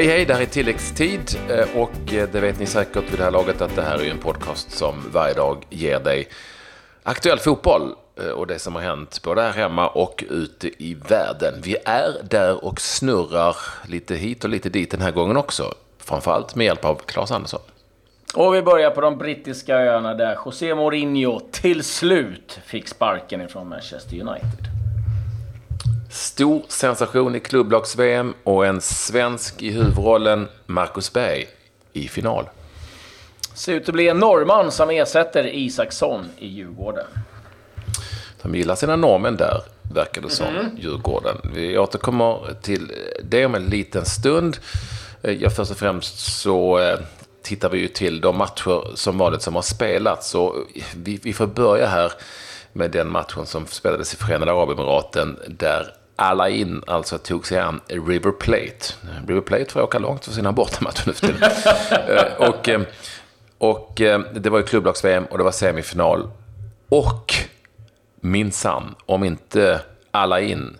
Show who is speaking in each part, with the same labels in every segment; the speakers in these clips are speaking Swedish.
Speaker 1: Hej hej, det här är tilläggstid eh, och eh, det vet ni säkert vid det här laget att det här är en podcast som varje dag ger dig aktuell fotboll eh, och det som har hänt både här hemma och ute i världen. Vi är där och snurrar lite hit och lite dit den här gången också. Framförallt med hjälp av Claes Andersson.
Speaker 2: Och vi börjar på de brittiska öarna där José Mourinho till slut fick sparken ifrån Manchester United.
Speaker 1: Stor sensation i klubblags-VM och en svensk i huvudrollen, Marcus Berg, i final.
Speaker 2: Ser ut att bli en norrman som ersätter Isaksson i Djurgården.
Speaker 1: De gillar sina norrmän där, verkar det som, mm. Djurgården. Vi återkommer till det om en liten stund. Eh, ja, först och främst så eh, tittar vi ju till de matcher som vanligt som har spelats. Och vi, vi får börja här med den matchen som spelades i Förenade Arabemiraten där alla in alltså tog sig an River Plate. River Plate får åka långt för sina bortamatcher nu för tiden. Eh, och, eh, och eh, det var ju klubblags-VM och det var semifinal. Och minsann, om inte alla in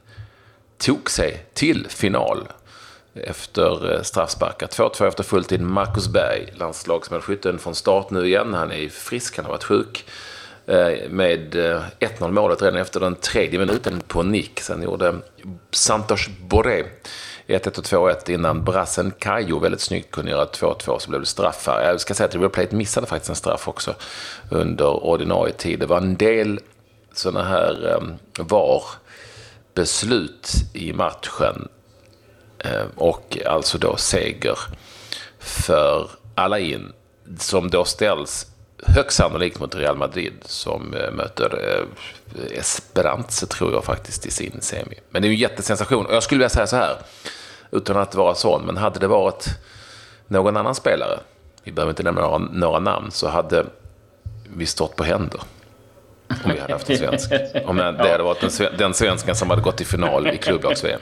Speaker 1: tog sig till final efter straffsparkar. 2-2 efter fulltid. Marcus Berg, landslagsmålskytten från start nu igen. Han är frisk, han har varit sjuk. Eh, med eh, 1-0 målet redan efter den tredje minuten på nick. Sen gjorde Santos Borré 1-1 och 2-1 innan brassen Kajo väldigt snyggt kunde göra 2-2 så blev det straffar. Jag ska säga att River Plate missade faktiskt en straff också under ordinarie tid. Det var en del sådana här eh, VAR-beslut i matchen och alltså då seger för alla in som då ställs högst sannolikt mot Real Madrid som eh, möter eh, Esperance tror jag faktiskt i sin semi. Men det är ju en jättesensation. Och jag skulle vilja säga så här, utan att vara sån, men hade det varit någon annan spelare, vi behöver inte nämna några, några namn, så hade vi stått på händer. Om vi hade haft en svensk. Om det hade varit den, den svensken som hade gått till final i klubblags-VM.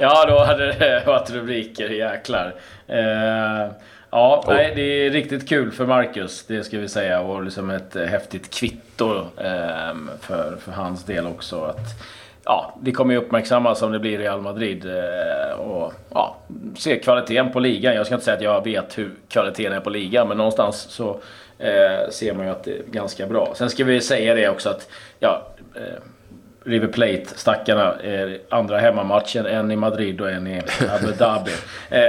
Speaker 2: Ja, då hade det varit rubriker, jäklar. Eh... Ja, nej, det är riktigt kul för Marcus, det ska vi säga. Och liksom ett häftigt kvitto eh, för, för hans del också. Att, ja, det kommer ju uppmärksammas om det blir Real Madrid. Eh, och ja, se kvaliteten på ligan. Jag ska inte säga att jag vet hur kvaliteten är på ligan, men någonstans så eh, ser man ju att det är ganska bra. Sen ska vi säga det också att ja, eh, River Plate, stackarna, eh, andra hemmamatchen, en i Madrid och en i Abu Dhabi.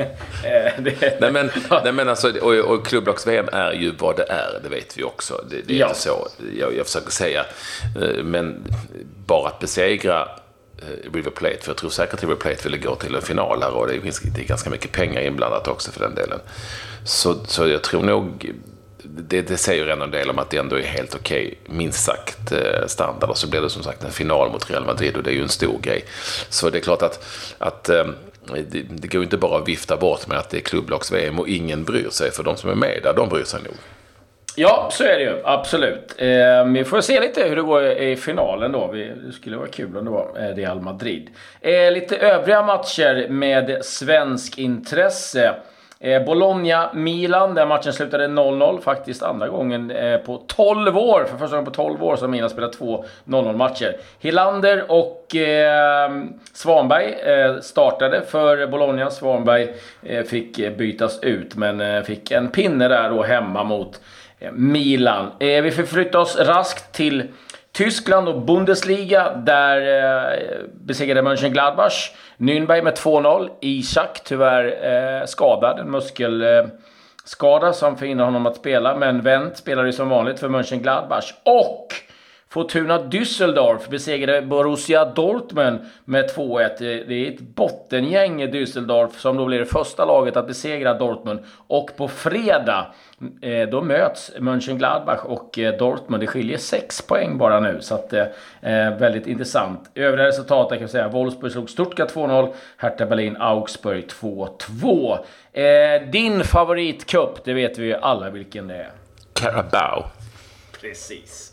Speaker 1: Eh, eh, nej, men, nej men alltså, och, och klubblags-VM är ju vad det är, det vet vi också. Det, det är ja. inte så jag, jag försöker säga. Eh, men bara att besegra River Plate, för jag tror säkert att River Plate ville gå till en final här och det finns det är ganska mycket pengar inblandat också för den delen. Så, så jag tror nog det, det säger ändå en del om att det ändå är helt okej, okay, minst sagt, eh, standard. Och så blir det som sagt en final mot Real Madrid och det är ju en stor grej. Så det är klart att, att eh, det, det går inte bara att vifta bort med att det är klubblags-VM och ingen bryr sig. För de som är med där, de bryr sig nog.
Speaker 2: Ja, så är det ju. Absolut. Eh, vi får se lite hur det går i finalen då. Det skulle vara kul om det var eh, Real Madrid. Eh, lite övriga matcher med svensk intresse. Eh, Bologna-Milan, där matchen slutade 0-0. Faktiskt andra gången eh, på 12 år, för första gången på 12 år, som Milan spelat två 0-0 matcher. Hilander och eh, Svanberg eh, startade för Bologna. Svanberg eh, fick eh, bytas ut, men eh, fick en pinne där då hemma mot Milan. vi förflyttar oss raskt till Tyskland och Bundesliga, där eh, besegrade Mönchengladbach Nürnberg med 2-0. Isak tyvärr eh, skadad, en muskelskada eh, som förhindrar honom att spela. Men Wendt spelade ju som vanligt för Mönchengladbach. Och Fortuna Düsseldorf besegrade Borussia Dortmund med 2-1. Det är ett bottengäng i Düsseldorf som då blir det första laget att besegra Dortmund. Och på fredag eh, då möts Mönchengladbach och eh, Dortmund. Det skiljer 6 poäng bara nu, så att, eh, väldigt intressant. Övriga resultat kan jag säga Wolfsburg slog Stuttgart 2-0, Hertha Berlin Augsburg 2-2. din favoritcup, det vet vi ju alla vilken det är.
Speaker 1: Carabao.
Speaker 2: Precis.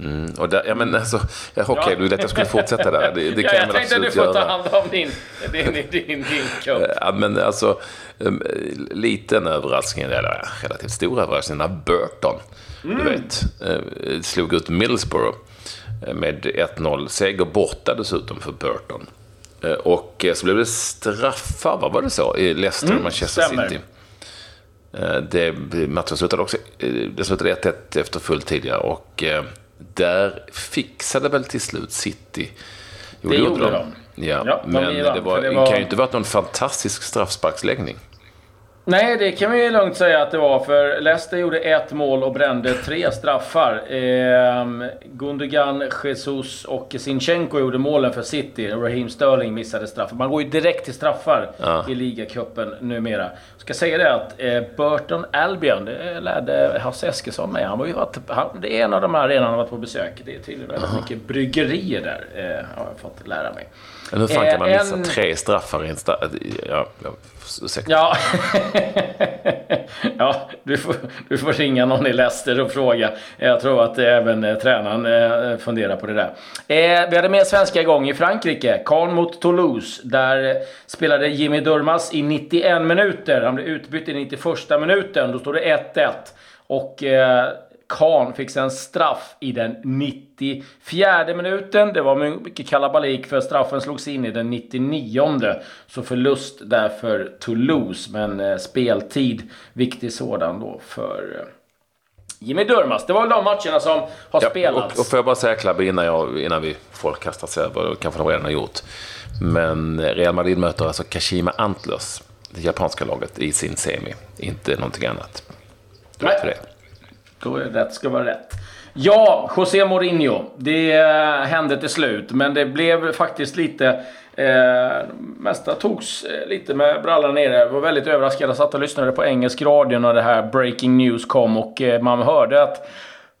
Speaker 1: Mm, och där, ja, men alltså, ja, okej, okay, ja. du ville att jag skulle fortsätta där. Det, det
Speaker 2: kan ja, jag, jag tänkte att du får ta hand om din, din, din, din, din cup.
Speaker 1: Ja, men alltså, um, liten överraskning, eller relativt stor överraskning, när Burton, mm. du vet, uh, slog ut Middlesbrough med 1-0 seger borta dessutom för Burton. Eh, och så blev det straffar, vad var det så? I Leicester och
Speaker 2: Mm,
Speaker 1: Manchester
Speaker 2: stämmer.
Speaker 1: City. Eh, Det, matchen slutade också eh, det slutade 1-1 efter full tid. Och eh, där fixade väl till slut City. Jo,
Speaker 2: Det gjorde de.
Speaker 1: Ja,
Speaker 2: Ja, de
Speaker 1: men det, var,
Speaker 2: det
Speaker 1: det
Speaker 2: var-
Speaker 1: kan ju inte varit någon fantastisk straffsparksläggning.
Speaker 2: Nej, det kan vi lugnt säga att det var. För Leicester gjorde ett mål och brände tre straffar. Ehm, Gundogan, Jesus och Sinchenko gjorde målen för City. Raheem Sterling missade straffar. Man går ju direkt till straffar
Speaker 1: Ja.
Speaker 2: i ligacupen numera. Jag ska säga det att eh, Burton Albion, det lärde Hasse Eskilsson mig. Han var ju varit, han, det är en av de här arenorna han har varit på besök. Det är tydligen väldigt mycket bryggerier där, eh, har jag fått lära mig.
Speaker 1: Men hur fan kan man
Speaker 2: Eh,
Speaker 1: missa
Speaker 2: en-
Speaker 1: tre straffar i en straff? Ja, ja, ursäkta.
Speaker 2: Ja, ja du, får, du får ringa någon i Leicester och fråga. Jag tror att även eh, tränaren eh, funderar på det där. Eh, vi hade med svenska igång i Frankrike. Caen mot Toulouse. Där spelade Jimmy Durmaz i 91 minuter. Han blev utbytt i 91 minuten. Då stod det 1-1. Och Kahn fick sen straff i den 94 minuten. Det var mycket kalabalik för straffen slogs in i den 99. Så förlust där för Toulouse. Men eh, speltid, viktig sådan då för eh, Jimmy Durmaz. Det var väl de matcherna som har
Speaker 1: Ja,
Speaker 2: spelats.
Speaker 1: och, och får jag bara säga Klabbe innan, jag, innan vi folk kastar sig över, kanske de redan har gjort. Men Real Madrid möter alltså Kashima Antlers, det japanska laget, i sin semi. Inte någonting annat. Du vet det.
Speaker 2: Då rätt ska vara rätt. Ja, José Mourinho. Det eh, hände till slut, men det blev faktiskt lite... Eh, mesta togs eh, lite med brallan nere. Jag var väldigt överraskad. Jag satt och lyssnade på engelsk radio när det här breaking news kom och eh, man hörde att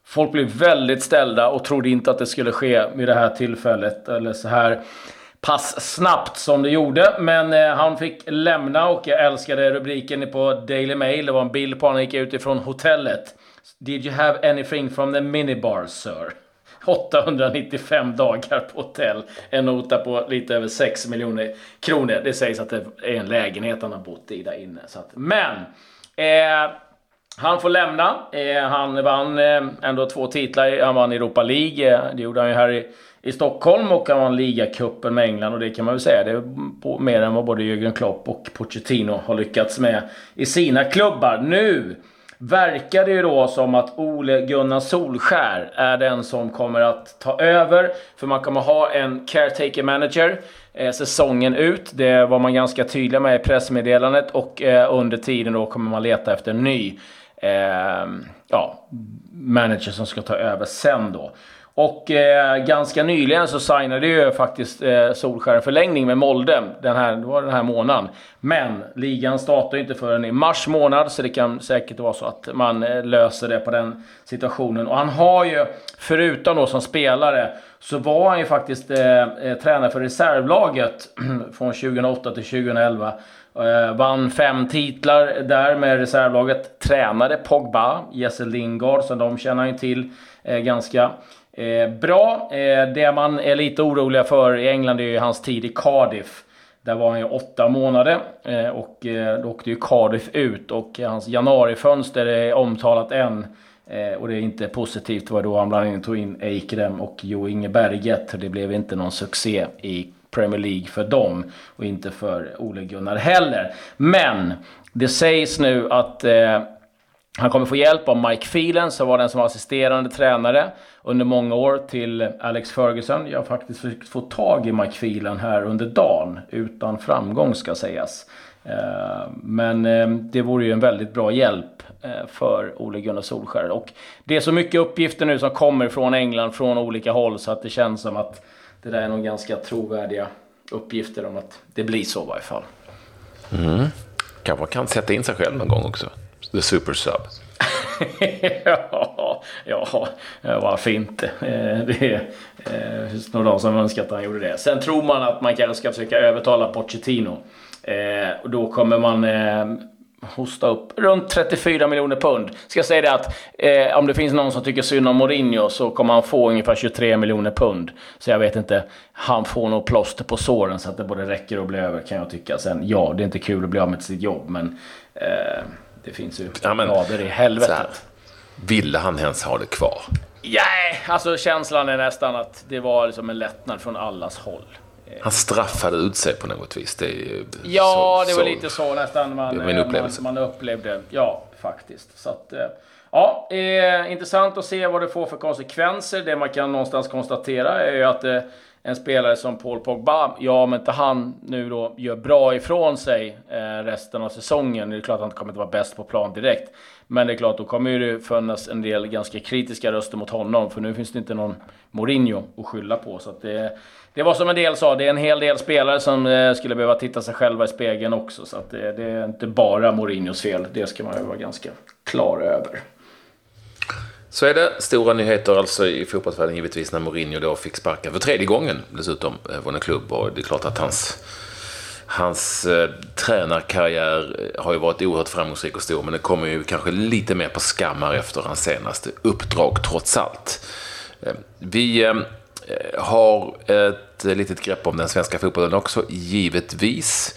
Speaker 2: folk blev väldigt ställda och trodde inte att det skulle ske vid det här tillfället. Eller så här pass snabbt som det gjorde. Men eh, han fick lämna och jag älskade rubriken på Daily Mail. Det var en bild på honom Han gick ut ifrån hotellet. Did you have anything from the minibar sir? 895 dagar på hotell. En nota på lite över 6 miljoner kronor. Det sägs att det är en lägenhet han har bott i där inne. Så att, men! Eh, han får lämna. Eh, han vann eh, ändå två titlar. Han vann Europa League. Eh, det gjorde han ju här i, i Stockholm. Och han vann ligacupen med England. Och det kan man väl säga. Det är på, mer än vad både Jürgen Klopp och Pochettino har lyckats med i sina klubbar. Nu verkar det ju då som att Ole Gunnar Solskär är den som kommer att ta över. För man kommer ha en caretaker manager eh, säsongen ut. Det var man ganska tydlig med i pressmeddelandet. Och eh, under tiden då kommer man leta efter en ny eh, ja, manager som ska ta över sen då. Och eh, ganska nyligen så signade ju faktiskt eh, Solskär en förlängning med Molde. Den här, det var den här månaden. Men ligan startar ju inte förrän i mars månad. Så det kan säkert vara så att man eh, löser det på den situationen. Och han har ju, förutom då som spelare, så var han ju faktiskt eh, eh tränare för reservlaget från 2008 till 2011. Eh, vann fem titlar där med reservlaget. Tränade Pogba, Jesse Lingard, som de känner ju till eh, ganska eh, bra. Eh, det man är lite oroliga för i England är ju hans tid i Cardiff. Där var han ju åtta månader eh, och eh, då åkte ju Cardiff ut och hans januarifönster är omtalat än. Eh, och det är inte positivt. Det var då han bland annat tog in Eikrem och Jo Inge Berget. Det blev inte någon succé i Premier League för dem och inte för Ole Gunnar heller. Men det sägs nu att eh, han kommer få hjälp av Mike Phelan som var den som var assisterande tränare under många år till Alex Ferguson. Jag har faktiskt försökt få tag i Mike Phelan här under dagen utan framgång ska sägas. Eh, men eh, det vore ju en väldigt bra hjälp eh, för Ole Gunnar Solskjaer. Och det är så mycket uppgifter nu som kommer från England från olika håll så att det känns som att det där är nog ganska trovärdiga uppgifter om att det blir så i varje fall. Mm.
Speaker 1: Kanske kan sätta in sig själv någon gång också. The super sub.
Speaker 2: ja, ja, varför inte? Eh, det är finns nog de som önskar att han gjorde det. Sen tror man att man kanske ska försöka övertala Pochettino. Eh, och då kommer man eh, hosta upp runt 34 miljoner pund. Ska säga det att eh, om det finns någon som tycker synd om Mourinho så kommer han få ungefär 23 miljoner pund. Så jag vet inte. Han får nog plåster på såren så att det både räcker och blir över kan jag tycka. Sen ja, det är inte kul att bli av med sitt jobb men eh, det finns ju
Speaker 1: Ja, men-
Speaker 2: grader i
Speaker 1: Så här,
Speaker 2: helvetet.
Speaker 1: ville han ens ha det kvar?
Speaker 2: Ja, alltså känslan är nästan att det var liksom en lättnad från allas håll.
Speaker 1: han straffade ut sig på något vis. Det
Speaker 2: ja, så, det var så, lite så nästan man, min upplevelse. man, man upplevde. Ja, faktiskt. Så att, ja, eh, intressant att se vad det får för konsekvenser. Det man kan någonstans konstatera är ju att eh, en spelare som Paul Pogba, ja om inte han nu då gör bra ifrån sig eh, resten av säsongen. Det är klart att han inte kommer att vara bäst på plan direkt. Men det är klart, då kommer ju det finnas en del ganska kritiska röster mot honom. För nu finns det inte någon Mourinho att skylla på. Så det, det var som en del sa, det är en hel del spelare som eh, skulle behöva titta sig själva i spegeln också. Så det, det, är inte bara Mourinhos fel. Det ska man ju vara ganska klar över.
Speaker 1: Så är det. Stora nyheter alltså i fotbollsvärlden givetvis när Mourinho då fick sparken för tredje gången dessutom eh, från en klubb. Och det är klart att hans, hans eh, tränarkarriär eh, har ju varit oerhört framgångsrik och stor. Men det kommer ju kanske lite mer på skammar efter hans senaste uppdrag trots allt. Eh, vi eh, har ett litet grepp om den svenska fotbollen också, givetvis.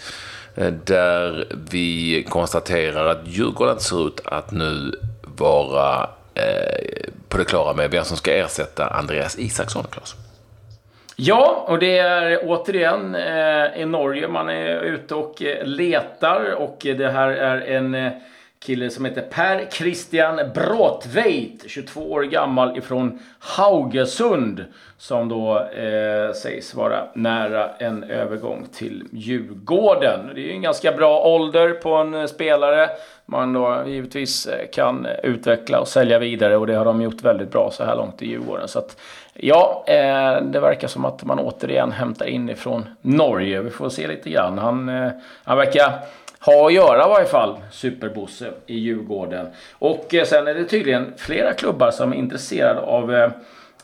Speaker 1: Eh, där vi konstaterar att Djurgården ser ut att nu vara Eh, på det klara med vem som ska ersätta Andreas Isaksson, Claes.
Speaker 2: Ja, och det är återigen eh, i Norge man är ute och eh, letar. Och eh, det här är en eh, kille som heter Per Christian Bråtveit, 22 år gammal ifrån Haugesund. Som då eh, sägs vara nära en övergång till Djurgården. Det är ju en ganska bra ålder på en eh, spelare. Man då eh, givetvis eh, kan utveckla och sälja vidare och det har de gjort väldigt bra så här långt i Djurgården. Så att, ja, eh, det verkar som att man återigen hämtar in ifrån Norge. Vi får se lite grann. Han, eh, han verkar ha att göra i varje fall, Superbosse i Djurgården. Och eh, sen är det tydligen flera klubbar som är intresserade av Eh,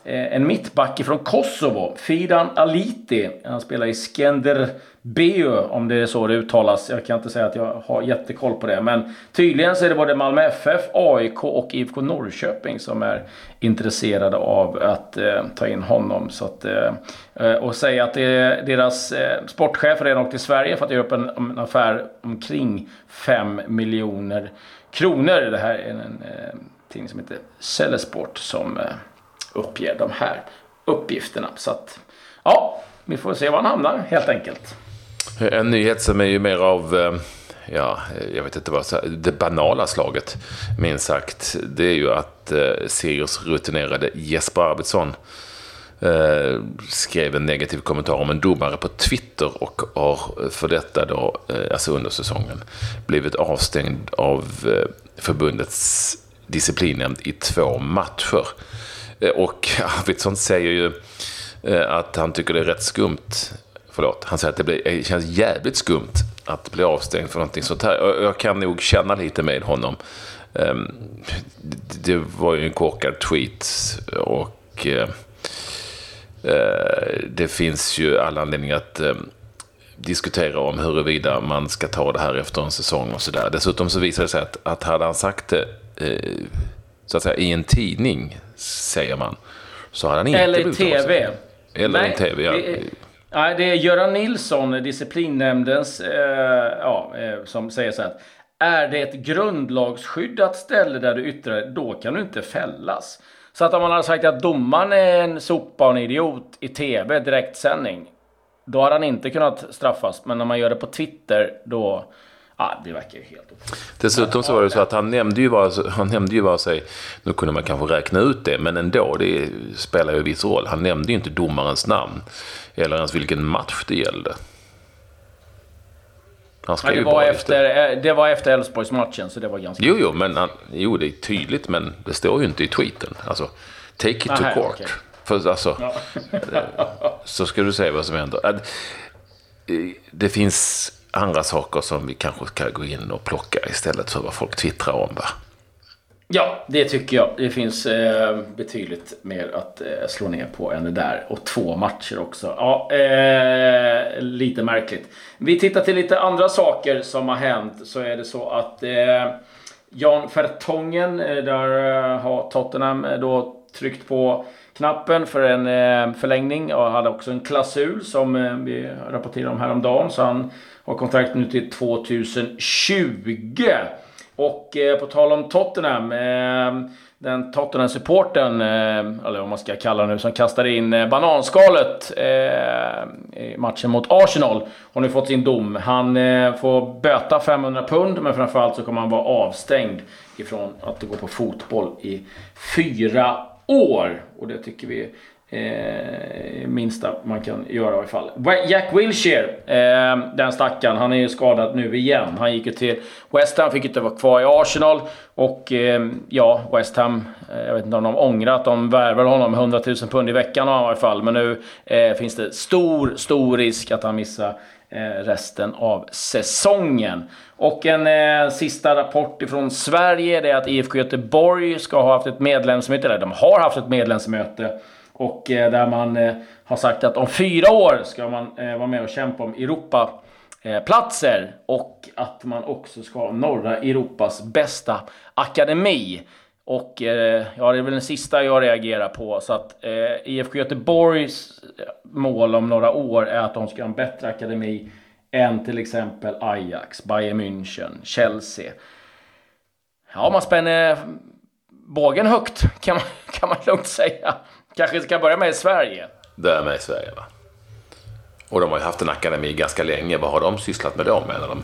Speaker 2: Eh, en mittback från Kosovo, Fidan Aliti. Han spelar i Skenderbeu, om det är så det uttalas. Jag kan inte säga att jag har jättekoll på det. Men tydligen så är det både Malmö FF, AIK och IFK Norrköping som är intresserade av att eh, ta in honom. Så att, eh, eh och säga att det är deras eh, sportchef redan åkt till Sverige för att göra upp en, en affär omkring 5 miljoner kronor. Det här är en, en tidning som heter Cellesport som uppger de här uppgifterna. Så att, ja, vi får se var han hamnar helt enkelt.
Speaker 1: En nyhet som är ju mer av, eh, ja, jag vet inte vad, det banala slaget, minst sagt. Det är ju att eh, Sirius rutinerade Jesper Arvidsson eh, skrev en negativ kommentar om en domare på Twitter och har för detta då, eh, alltså under säsongen, blivit avstängd av eh, förbundets disciplinnämnd i två matcher. Eh, och Arvidsson säger ju eh, att han tycker det är rätt skumt. Förlåt, han säger att det, blir, det känns jävligt skumt att bli avstängd för någonting sånt här. Jag kan nog känna lite med honom. Ehm, det var ju en korkad tweet och det finns ju all anledning att diskutera om huruvida man ska ta det här efter en säsong och sådär. Dessutom så visar det sig att, att hade han sagt det så att säga, i en tidning, säger man, så har han inte
Speaker 2: Eller i TV.
Speaker 1: Eller i TV, ja.
Speaker 2: Det är, nej, det är Göran Nilsson, disciplinnämndens, eh, ja, eh, som säger så här. Är det ett grundlagsskyddat ställe där du yttrar då kan du inte fällas. Så att om man hade sagt att domaren är en sopa och en idiot i TV, direktsändning, då har han inte kunnat straffas. Men när man gör det på Twitter, då Ja, det verkar ju helt
Speaker 1: Dessutom så var det så att han nämnde ju bara, han nämnde ju bara sig, nu kunde man kanske räkna ut det, men ändå, det spelar ju viss roll. Han nämnde ju inte domarens namn, eller ens vilken match det gällde.
Speaker 2: Han skrev det, var efter, det. det var efter Elfsborgsmatchen, så det var ganska...
Speaker 1: Jo, jo, men han, jo, det är tydligt, men det står ju inte i tweeten. Alltså, take it Aha, to court. Okay. För, alltså, ja. så ska du se vad som händer. Det finns andra saker som vi kanske ska gå in och plocka istället för vad folk twittrar om. Va?
Speaker 2: Ja, det tycker jag. Det finns eh, betydligt mer att eh, slå ner på än det där. Och två matcher också. Ja, eh, lite märkligt. Vi tittar till lite andra saker som har hänt. Så är det så att eh, Jan Vertongen, eh, där eh, har Tottenham eh, då tryckt på knappen för en förlängning och hade också en klausul som vi rapporterade om häromdagen. Så han har kontrakt nu till 2020. Och eh, på tal om Tottenham. Eh, den Tottenham-supporten, eh, eller vad man ska kalla nu, som kastade in eh, bananskalet eh, i matchen mot Arsenal. Har nu fått sin dom. Han eh, får böta 500 pund, men framförallt så kommer han vara avstängd ifrån att gå på fotboll i fyra år. Och det tycker vi Eh, minsta man kan göra i alla fall. Jack Wilshere, eh, den stackaren, han är ju skadad nu igen. Han gick ju till West Ham, fick inte vara kvar i Arsenal. Och eh, ja, West Ham, eh, jag vet inte om de ångrar att de värvade honom 100 000 pund i veckan i alla fall. Men nu eh, finns det stor, stor risk att han missar eh, resten av säsongen. Och en eh, sista rapport ifrån Sverige det är att IFK Göteborg ska ha haft ett medlemsmöte, eller de har haft ett medlemsmöte och eh, där man eh, har sagt att om fyra år ska man eh, vara med och kämpa om Europaplatser. Eh, och att man också ska ha norra Europas bästa akademi. Och eh, ja, det är väl den sista jag reagerar på. Så att eh, IFK Göteborgs eh, mål om några år är att de ska ha en bättre akademi än till exempel Ajax, Bayern München, Chelsea. Ja, man spänner bågen högt kan man, kan man lugnt säga. Kanske ska börja med i Sverige?
Speaker 1: Börja med i Sverige, va? Och de har ju haft en akademi ganska länge. Vad har de sysslat med då, menar de?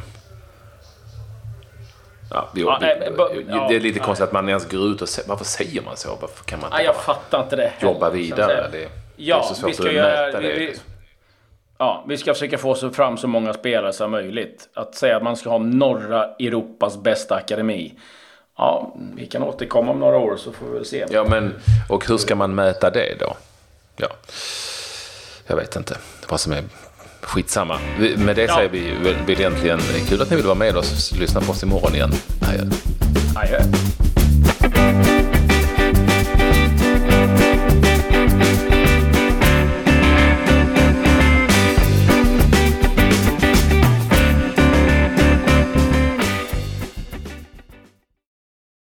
Speaker 1: Ja, det, ja, nej, det är lite ja, konstigt att man ens går ut och säger... Varför säger man så? Varför kan man
Speaker 2: inte jag fattar inte det.
Speaker 1: Jobba vidare? Det,
Speaker 2: ja, det är så svårt vi ska att göra, vi. Liksom. Ja, vi ska försöka få fram så många spelare som möjligt. Att säga att man ska ha norra Europas bästa akademi. Ja, vi kan återkomma om några år så får vi väl se.
Speaker 1: Ja, men och hur ska man mäta det då? Ja, jag vet inte vad som är skitsamma. Med det ja. säger vi väl egentligen kul att ni vill vara med oss. Lyssna på oss imorgon igen. Adjö.
Speaker 2: Adjö.